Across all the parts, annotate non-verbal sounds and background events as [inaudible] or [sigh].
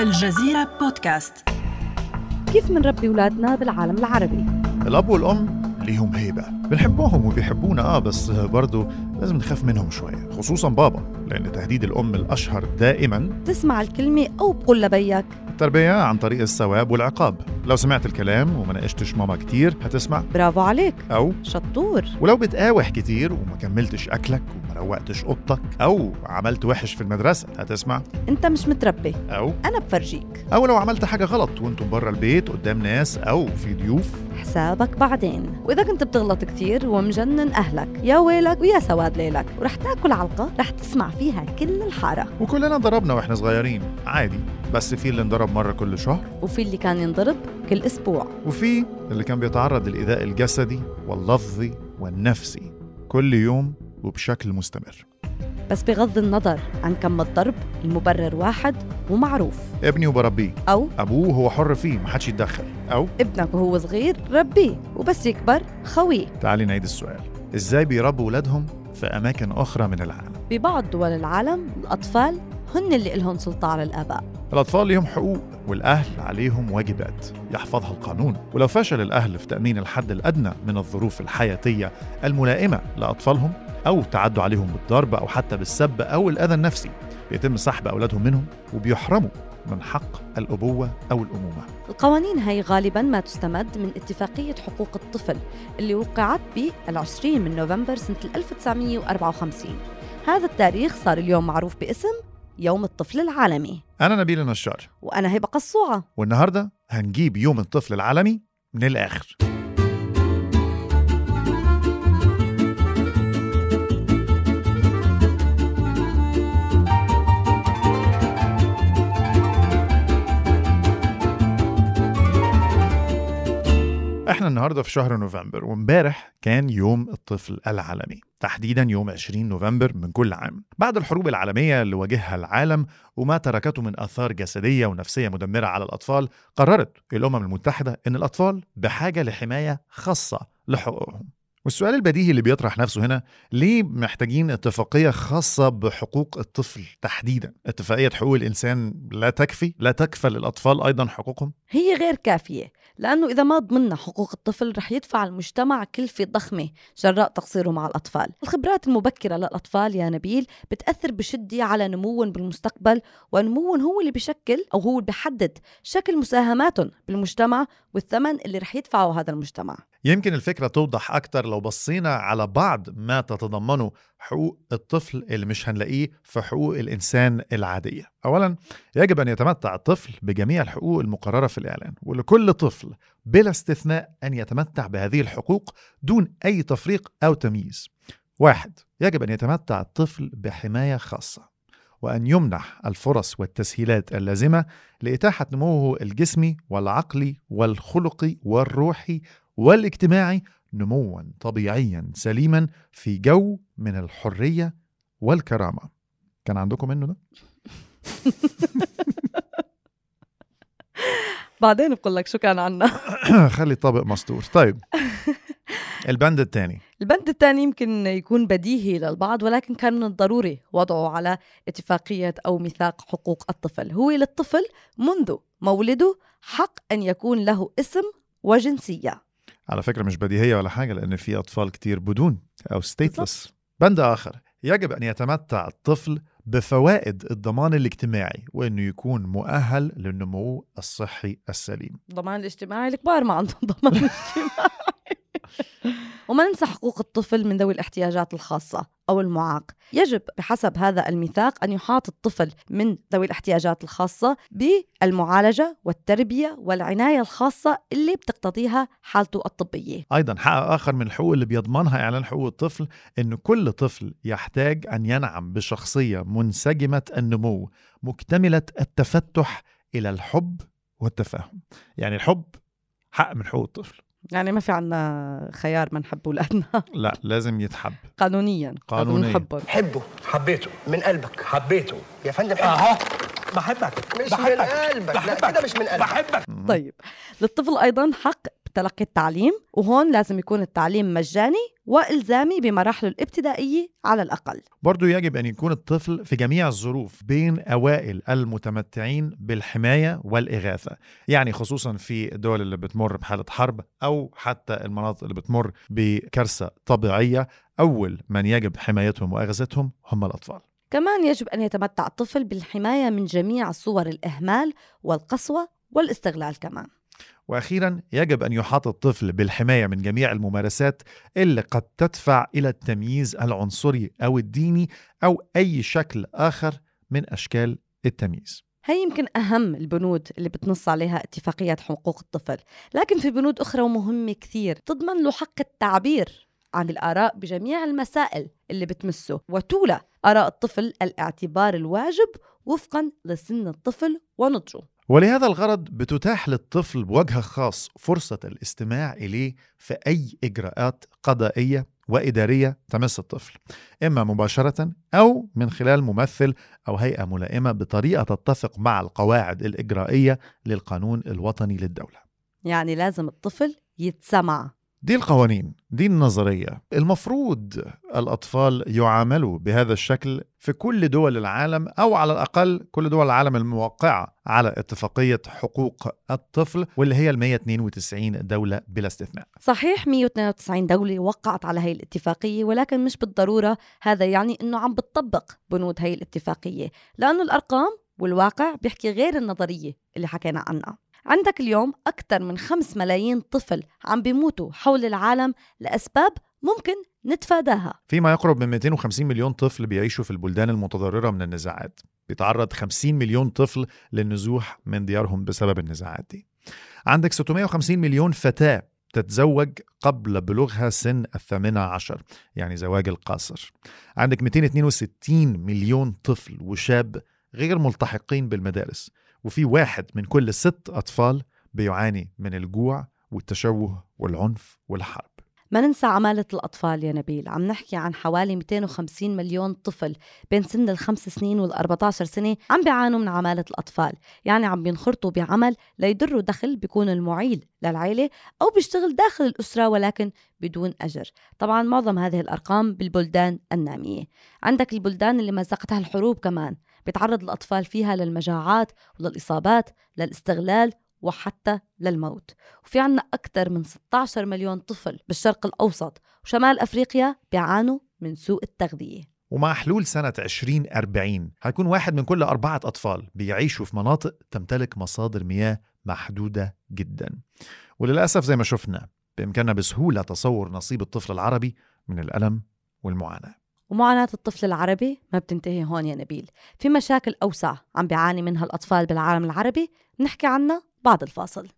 الجزيرة بودكاست. كيف منربي ولادنا بالعالم العربي؟ الأب والأم ليهم هيبة. بنحبهم وبيحبونا آه بس برضو لازم نخاف منهم شوية خصوصا بابا لأن تهديد الأم الأشهر دائما تسمع الكلمة أو بقول لبيك. التربية عن طريق الثواب والعقاب. لو سمعت الكلام وما ناقشتش ماما كتير هتسمع. برافو عليك. أو. شطور. ولو بتقاوح كتير وما كملتش أكلك وما روقتش أوضتك أو عملت وحش في المدرسة هتسمع. أنت مش متربي. أو. أنا بفرجيك. أو لو عملت حاجة غلط وأنتم برا البيت قدام ناس أو في ضيوف. حسابك بعدين. وإذا كنت بتغلط كتير ومجنن أهلك يا ويلك ويا سواد ليلك ورح تاكل علقة رح تسمع فيها كل الحارة. وكلنا ضربنا وإحنا صغيرين. عادي. بس في اللي انضرب مرة كل شهر. وفي اللي كان ينضرب كل أسبوع. وفي اللي كان بيتعرض للإيذاء الجسدي واللفظي والنفسي كل يوم وبشكل مستمر. بس بغض النظر عن كم الضرب المبرر واحد ومعروف. ابني وبربيه. أو؟ أبوه هو حر فيه ما حدش يتدخل. أو؟ ابنك وهو صغير ربيه. وبس يكبر خويه تعالي نعيد السؤال. إزاي بيربوا ولادهم في أماكن أخرى من العالم؟ ببعض دول العالم الأطفال هن اللي إلهم سلطة على الآباء. الأطفال ليهم حقوق والأهل عليهم واجبات يحفظها القانون. ولو فشل الأهل في تأمين الحد الأدنى من الظروف الحياتية الملائمة لأطفالهم أو تعدوا عليهم بالضرب أو حتى بالسب أو الأذى النفسي بيتم سحب أولادهم منهم وبيحرموا من حق الأبوة أو الأمومة. القوانين هي غالبا ما تستمد من اتفاقية حقوق الطفل اللي وقعت بالعشرين من نوفمبر سنة 1954 هذا التاريخ صار اليوم معروف باسم يوم الطفل العالمي. أنا نبيل النشار. وأنا هبة قصوعة. والنهاردة هنجيب يوم الطفل العالمي من الآخر. إحنا النهارده في شهر نوفمبر وامبارح كان يوم الطفل العالمي. تحديدا يوم 20 نوفمبر من كل عام. بعد الحروب العالمية اللي واجهها العالم وما تركته من آثار جسدية ونفسية مدمرة على الأطفال قررت الأمم المتحدة أن الأطفال بحاجة لحماية خاصة لحقوقهم. والسؤال البديهي اللي بيطرح نفسه هنا ليه محتاجين اتفاقية خاصة بحقوق الطفل تحديدا؟ اتفاقية حقوق الإنسان لا تكفي لا تكفل الأطفال أيضا حقوقهم؟ هي غير كافية. لأنه إذا ما ضمننا حقوق الطفل رح يدفع المجتمع كلفة ضخمة جراء تقصيره مع الأطفال. الخبرات المبكرة للأطفال يا نبيل بتأثر بشدة على نموهم بالمستقبل ونموهم هو اللي بشكل أو هو اللي بحدد شكل مساهماتهم بالمجتمع والثمن اللي رح يدفعه هذا المجتمع. يمكن الفكرة توضح أكتر لو بصينا على بعض ما تتضمنه حقوق الطفل اللي مش هنلاقيه في حقوق الإنسان العادية. أولا يجب أن يتمتع الطفل بجميع الحقوق المقررة في الإعلان ولكل طفل بلا استثناء أن يتمتع بهذه الحقوق دون أي تفريق أو تمييز. واحد يجب أن يتمتع الطفل بحماية خاصة وأن يمنح الفرص والتسهيلات اللازمة لإتاحة نموه الجسمي والعقلي والخلقي والروحي والاجتماعي نموا طبيعيا سليما في جو من الحرية والكرامة. كان عندكم منه ده؟ [laughs] بعدين بقول لك شو كان عنا. [coughs] خلي الطابق مستور. طيب. [laughs] البند الثاني البند الثاني يمكن يكون بديهي للبعض ولكن كان من الضروري وضعه على اتفاقية أو ميثاق حقوق الطفل. هو للطفل منذ مولده حق أن يكون له اسم وجنسية. على فكرة مش بديهية ولا حاجة لأن في أطفال كتير بدون أو ستيتلس بند آخر يجب أن يتمتع الطفل بفوائد الضمان الاجتماعي وأنه يكون مؤهل للنمو الصحي السليم. الضمان الاجتماعي الكبار ما عندهم ضمان [laughs] اجتماعي. وما ننسى حقوق الطفل من ذوي الاحتياجات الخاصة أو المعاق. يجب بحسب هذا الميثاق أن يحاط الطفل من ذوي الاحتياجات الخاصة بالمعالجة والتربية والعناية الخاصة اللي بتقتضيها حالته الطبية. أيضا حق آخر من الحقوق اللي بيضمنها إعلان حقوق الطفل أن كل طفل يحتاج أن ينعم بشخصية منسجمة النمو مكتملة التفتح إلى الحب والتفاهم. يعني الحب حق من حقوق الطفل. يعني ما في عنا خيار ما نحب أولادنا [laughs] لا لازم يتحب. قانونيا قانونياً. نحبهم حبه حبيته. من قلبك حبيته. يا فندم حبه اهو بحبك مش بحبك. من قلبك. لا بحبك. كده مش من قلبك. بحبك. طيب للطفل أيضا حق بتلقي التعليم وهون لازم يكون التعليم مجاني وإلزامي بمراحله الابتدائية على الأقل. برضو يجب أن يكون الطفل في جميع الظروف بين أوائل المتمتعين بالحماية والإغاثة يعني خصوصا في الدول اللي بتمر بحالة حرب أو حتى المناطق اللي بتمر بكارثة طبيعية أول من يجب حمايتهم وإغاثتهم هم الأطفال. كمان يجب أن يتمتع الطفل بالحماية من جميع صور الإهمال والقسوة والاستغلال كمان. وأخيرا يجب أن يحاط الطفل بالحماية من جميع الممارسات اللي قد تدفع إلى التمييز العنصري أو الديني أو أي شكل آخر من أشكال التمييز. هي يمكن أهم البنود اللي بتنص عليها اتفاقية حقوق الطفل لكن في بنود أخرى ومهمة كثير تضمن له حق التعبير عن الآراء بجميع المسائل اللي بتمسه وتولى آراء الطفل الاعتبار الواجب وفقا لسن الطفل ونضجه ولهذا الغرض بتتاح للطفل بوجه خاص فرصة الاستماع إليه في أي إجراءات قضائية وإدارية تمس الطفل إما مباشرة أو من خلال ممثل أو هيئة ملائمة بطريقة تتفق مع القواعد الإجرائية للقانون الوطني للدولة. يعني لازم الطفل يتسمع. دي القوانين دي النظرية. المفروض الأطفال يعاملوا بهذا الشكل في كل دول العالم أو على الأقل كل دول العالم الموقعة على اتفاقية حقوق الطفل واللي هي ال 192 دولة بلا استثناء. صحيح 192 دولة وقعت على هي الاتفاقية ولكن مش بالضرورة. هذا يعني أنه عم بتطبق بنود هي الاتفاقية لأنه الأرقام والواقع بيحكي غير النظرية اللي حكينا عنها. عندك اليوم أكثر من 5 ملايين طفل عم بيموتوا حول العالم لأسباب ممكن نتفاداها. فيما يقرب من 250 مليون طفل بيعيشوا في البلدان المتضررة من النزاعات. بيتعرض 50 مليون طفل للنزوح من ديارهم بسبب النزاعات دي. عندك 650 مليون فتاة تتزوج قبل بلوغها سن الثامنة عشر يعني زواج القاصر. عندك 262 مليون طفل وشاب غير ملتحقين بالمدارس. وفي واحد من كل ست أطفال بيعاني من الجوع والتشوه والعنف والحرب. ما ننسى عمالة الأطفال يا نبيل. عم نحكي عن حوالي 250 مليون طفل بين سن الخمس سنين وال 14 سنة عم بيعانوا من عمالة الأطفال. يعني عم بينخرطوا بعمل ليدروا دخل بيكون المعيل للعيلة أو بيشتغل داخل الأسرة ولكن بدون أجر. طبعا معظم هذه الأرقام بالبلدان النامية. عندك البلدان اللي مزقتها الحروب كمان. بيتعرض الأطفال فيها للمجاعات وللإصابات للاستغلال وحتى للموت. وفي عنا أكثر من 16 مليون طفل بالشرق الأوسط وشمال أفريقيا بيعانوا من سوء التغذية. ومع حلول سنة 2040 هيكون واحد من كل أربعة أطفال بيعيشوا في مناطق تمتلك مصادر مياه محدودة جدا. وللأسف زي ما شفنا بإمكاننا بسهولة تصور نصيب الطفل العربي من الألم والمعاناة. ومعاناة الطفل العربي ما بتنتهي هون يا نبيل. في مشاكل أوسع عم بيعاني منها الأطفال بالعالم العربي نحكي عنها بعد الفاصل.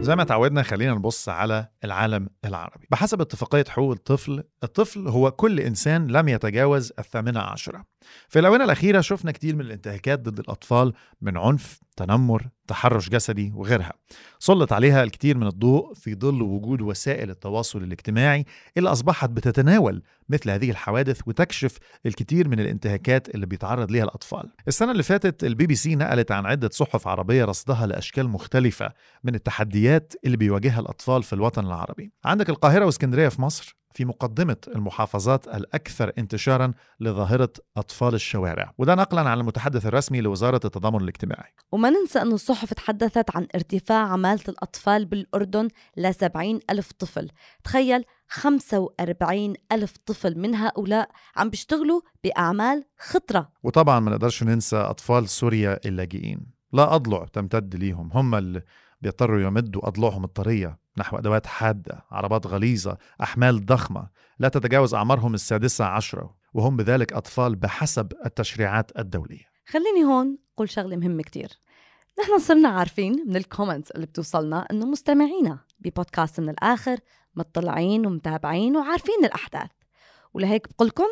زي ما تعودنا خلينا نبص على العالم العربي. بحسب اتفاقية حقوق الطفل الطفل هو كل إنسان لم يتجاوز الثامنة عشرة. في الآونة الأخيرة شفنا كتير من الانتهاكات ضد الأطفال من عنف تنمر تحرش جسدي وغيرها. سلط عليها الكثير من الضوء في ظل وجود وسائل التواصل الاجتماعي اللي أصبحت بتتناول مثل هذه الحوادث وتكشف الكثير من الانتهاكات اللي بيتعرض لها الأطفال. السنة اللي فاتت البي بي سي نقلت عن عدة صحف عربية رصدها لأشكال مختلفة من التحديات اللي بيواجهها الأطفال في الوطن العربي. عندك القاهرة واسكندرية في مصر. في مقدمة المحافظات الأكثر انتشارا لظاهرة أطفال الشوارع. وده نقلا عن المتحدث الرسمي لوزارة التضامن الاجتماعي. وما ننسى أن الصحف تحدثت عن ارتفاع عمالة الأطفال بالأردن ل 70 ألف طفل. تخيل 45 ألف طفل من هؤلاء عم بيشتغلوا بأعمال خطرة. وطبعا ما نقدرش ننسى أطفال سوريا اللاجئين. لا أضلع تمتد ليهم. هم اللي بيضطروا يمدوا أضلعهم الطرية. نحو أدوات حادة عربات غليظة أحمال ضخمة لا تتجاوز أعمارهم السادسة عشرة وهم بذلك أطفال بحسب التشريعات الدولية. خليني هون قول شغلة مهمة كتير. نحن صرنا عارفين من الكومنتس اللي بتوصلنا إنه مستمعينا ببودكاست من الآخر مطلعين ومتابعين وعارفين الأحداث. ولهيك بقولكم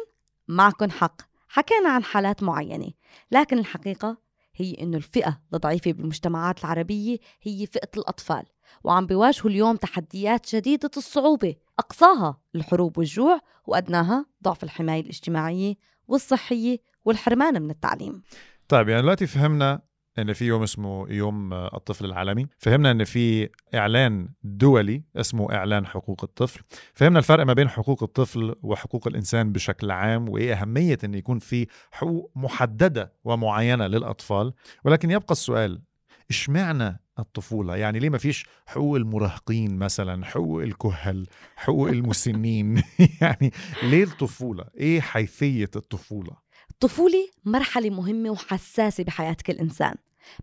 معكم حق حكينا عن حالات معينة لكن الحقيقة هي إنه الفئة الضعيفة بالمجتمعات العربية هي فئة الأطفال وعم بيواجهوا اليوم تحديات شديدة الصعوبة أقصاها الحروب والجوع وأدناها ضعف الحماية الاجتماعية والصحية والحرمان من التعليم. طيب يعني دلوقتي فهمنا إن في يوم اسمه يوم الطفل العالمي. فهمنا إن في إعلان دولي اسمه إعلان حقوق الطفل. فهمنا الفرق ما بين حقوق الطفل وحقوق الإنسان بشكل عام وإيه أهمية إن يكون في حقوق محددة ومعينة للأطفال. ولكن يبقى السؤال إشمعنى الطفولة؟ يعني ليه ما فيش حقوق المراهقين مثلا حقوق الكهل حقوق المسنين؟ [laughs] يعني ليه الطفولة؟ إيه حيثية الطفولة؟ الطفولة مرحلة مهمة وحساسة بحياة كل إنسان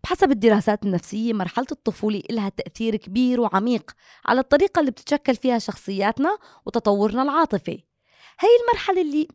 بحسب الدراسات النفسية مرحلة الطفولة إلها تأثير كبير وعميق على الطريقة اللي بتتشكل فيها شخصياتنا وتطورنا العاطفي. هي المرحلة اللي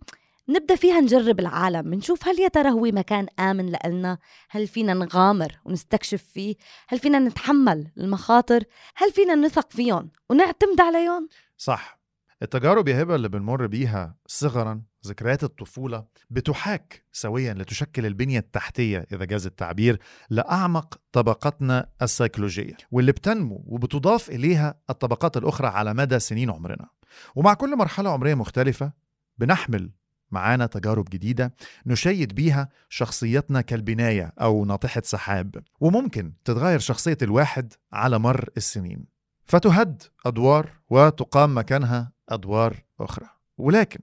نبدأ فيها نجرب العالم نشوف هل يا ترى هو مكان آمن لإلنا؟ هل فينا نغامر ونستكشف فيه؟ هل فينا نتحمل المخاطر؟ هل فينا نثق فيهم ونعتمد عليهم؟ صح. التجارب يا هبة اللي بنمر بيها صغرا ذكريات الطفولة بتحاك سويا لتشكل البنية التحتية إذا جاز التعبير لأعمق طبقاتنا السيكولوجية واللي بتنمو وبتضاف إليها الطبقات الأخرى على مدى سنين عمرنا. ومع كل مرحلة عمرية مختلفة بنحمل معانا تجارب جديدة نشيد بيها شخصيتنا كالبناية أو ناطحة سحاب وممكن تتغير شخصية الواحد على مر السنين. فتهد أدوار وتقام مكانها أدوار أخرى. ولكن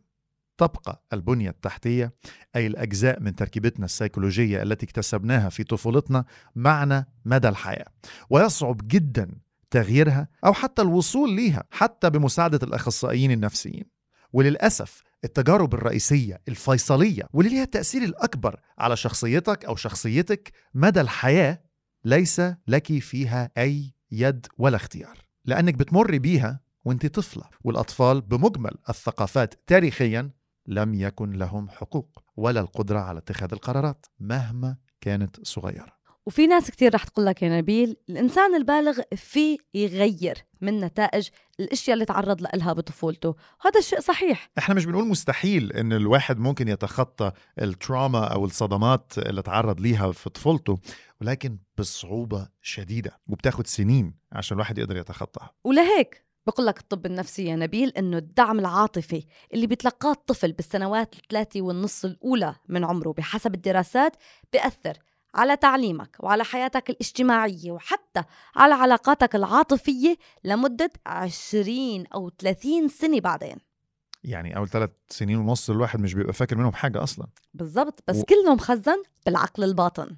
تبقى البنية التحتية أي الأجزاء من تركيبتنا السيكولوجية التي اكتسبناها في طفولتنا معنا مدى الحياة. ويصعب جدا تغييرها أو حتى الوصول ليها حتى بمساعدة الأخصائيين النفسيين. وللأسف التجارب الرئيسية الفيصلية واللي ليها التأثير الأكبر على شخصيتك أو شخصيتك مدى الحياة ليس لك فيها أي يد ولا اختيار. لأنك بتمر بيها وأنت طفلة والأطفال بمجمل الثقافات تاريخيا لم يكن لهم حقوق ولا القدرة على اتخاذ القرارات مهما كانت صغيرة. وفي ناس كتير رح تقول لك يا نبيل الإنسان البالغ في يغير من نتائج الأشياء اللي تعرض لها بطفولته. وهذا الشيء صحيح. إحنا مش بنقول مستحيل إن الواحد ممكن يتخطى التراما أو الصدمات اللي تعرض ليها في طفولته ولكن بصعوبة شديدة وبتاخد سنين عشان الواحد يقدر يتخطاها. ولهيك بقول لك الطب النفسي يا نبيل إنه الدعم العاطفي اللي بيتلقاه الطفل بالسنوات الثلاثة والنص الأولى من عمره بحسب الدراسات بيأثر على تعليمك وعلى حياتك الاجتماعية وحتى على علاقاتك العاطفية لمدة 20 أو 30 سنة بعدين. يعني أول ثلاث سنين ونص الواحد مش بيبقى فاكر منهم حاجة أصلا. بالضبط بس و... كله مخزن بالعقل الباطن.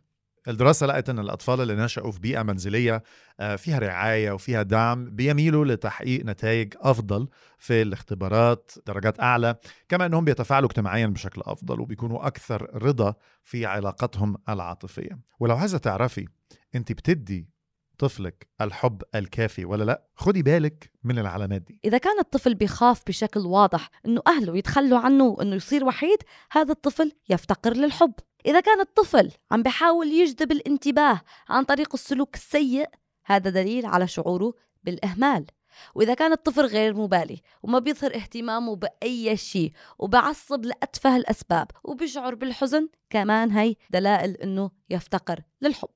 الدراسة لقت أن الأطفال اللي نشأوا في بيئة منزلية آه، فيها رعاية وفيها دعم بيميلوا لتحقيق نتائج أفضل في الاختبارات درجات أعلى كما أنهم بيتفاعلوا اجتماعيا بشكل أفضل وبيكونوا أكثر رضا في علاقتهم العاطفية. ولو عايزة تعرفي أنت بتدي طفلك الحب الكافي ولا لأ خدي بالك من العلامات دي. إذا كان الطفل بيخاف بشكل واضح إنه أهله يتخلوا عنه وإنه يصير وحيد هذا الطفل يفتقر للحب. إذا كان الطفل عم بحاول يجذب الانتباه عن طريق السلوك السيء هذا دليل على شعوره بالإهمال. وإذا كان الطفل غير مبالي وما بيظهر اهتمامه بأي شيء وبعصب لأتفه الأسباب وبيشعر بالحزن كمان هي دلائل إنه يفتقر للحب.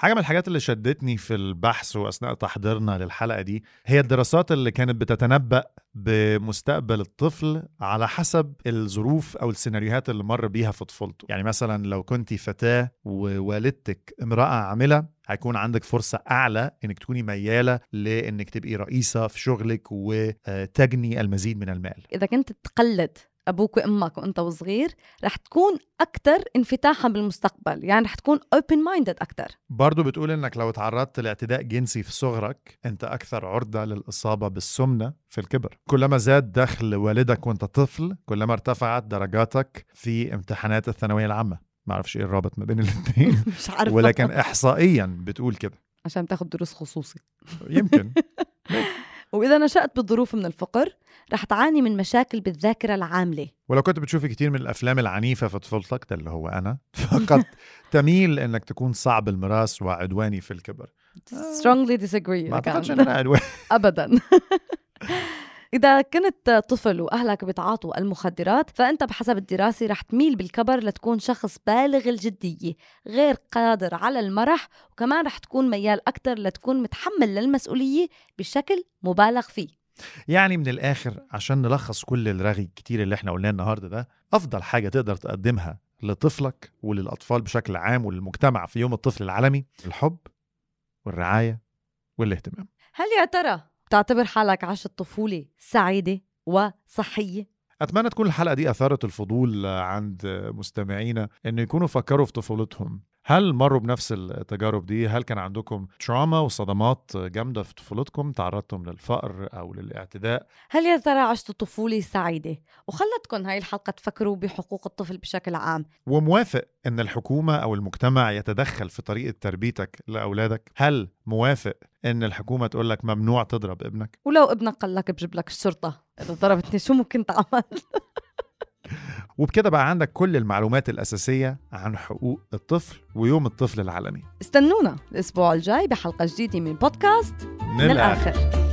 حاجة من الحاجات اللي شدتني في البحث وأثناء تحضيرنا للحلقة دي هي الدراسات اللي كانت بتتنبأ بمستقبل الطفل على حسب الظروف أو السيناريوهات اللي مر بيها في طفولته. يعني مثلا لو كنت فتاة ووالدتك امرأة عاملة هيكون عندك فرصة أعلى إنك تكوني ميالة لإنك تبقي رئيسة في شغلك وتجني المزيد من المال. إذا كنت تقلد أبوك وأمك وأنت وصغير رح تكون أكثر انفتاحا بالمستقبل يعني رح تكون open minded أكثر برضو بتقول إنك لو تعرضت لاعتداء جنسي في صغرك أنت أكثر عرضة للإصابة بالسمنة في الكبر. كلما زاد دخل والدك وأنت طفل كلما ارتفعت درجاتك في امتحانات الثانوية العامة. ما أعرفش إيه الرابط ما بين الاثنين [laughs] مش عارفة. ولكن احصائيا بتقول كده. عشان تاخد دروس خصوصي. يمكن. [laughs] وإذا نشأت بظروف من الفقر رح تعاني من مشاكل بالذاكرة العاملة. ولو كنت بتشوفي كتير من الأفلام العنيفة في طفولتك ده اللي هو أنا [laughs] فقد تميل إنك تكون صعب المراس وعدواني في الكبر. Strongly disagree. ما أنا عدواني. [laughs] ابدا. [laughs] إذا كنت طفل وأهلك بتعاطوا المخدرات فأنت بحسب الدراسة رح تميل بالكبر لتكون شخص بالغ الجدية غير قادر على المرح وكمان رح تكون ميال أكتر لتكون متحمل للمسؤولية بشكل مبالغ فيه. يعني من الآخر عشان نلخص كل الرغي الكتير اللي إحنا قلناه النهاردة ده أفضل حاجة تقدر تقدمها لطفلك وللأطفال بشكل عام وللمجتمع في يوم الطفل العالمي الحب والرعاية والاهتمام. هل يا ترى تعتبر حالك عشت طفولة سعيدة وصحية؟ أتمنى تكون الحلقة دي أثارت الفضول عند مستمعينا إنه يكونوا فكروا في طفولتهم هل مروا بنفس التجارب دي؟ هل كان عندكم تراما وصدمات جامدة في طفولتكم؟ تعرضتم للفقر أو للاعتداء؟ هل يا ترى عشتوا طفولة سعيدة؟ وخلتكم هاي الحلقة تفكروا بحقوق الطفل بشكل عام وموافق إن الحكومة أو المجتمع يتدخل في طريقة تربيتك لأولادك؟ هل موافق إن الحكومة تقول لك ممنوع تضرب ابنك؟ ولو ابنك قال لك بجيب لك الشرطة إذا ضربتني شو ممكن تعمل؟ [laughs] وبكده بقى عندك كل المعلومات الأساسية عن حقوق الطفل ويوم الطفل العالمي استنونا الأسبوع الجاي بحلقة جديدة من بودكاست من, من الآخر.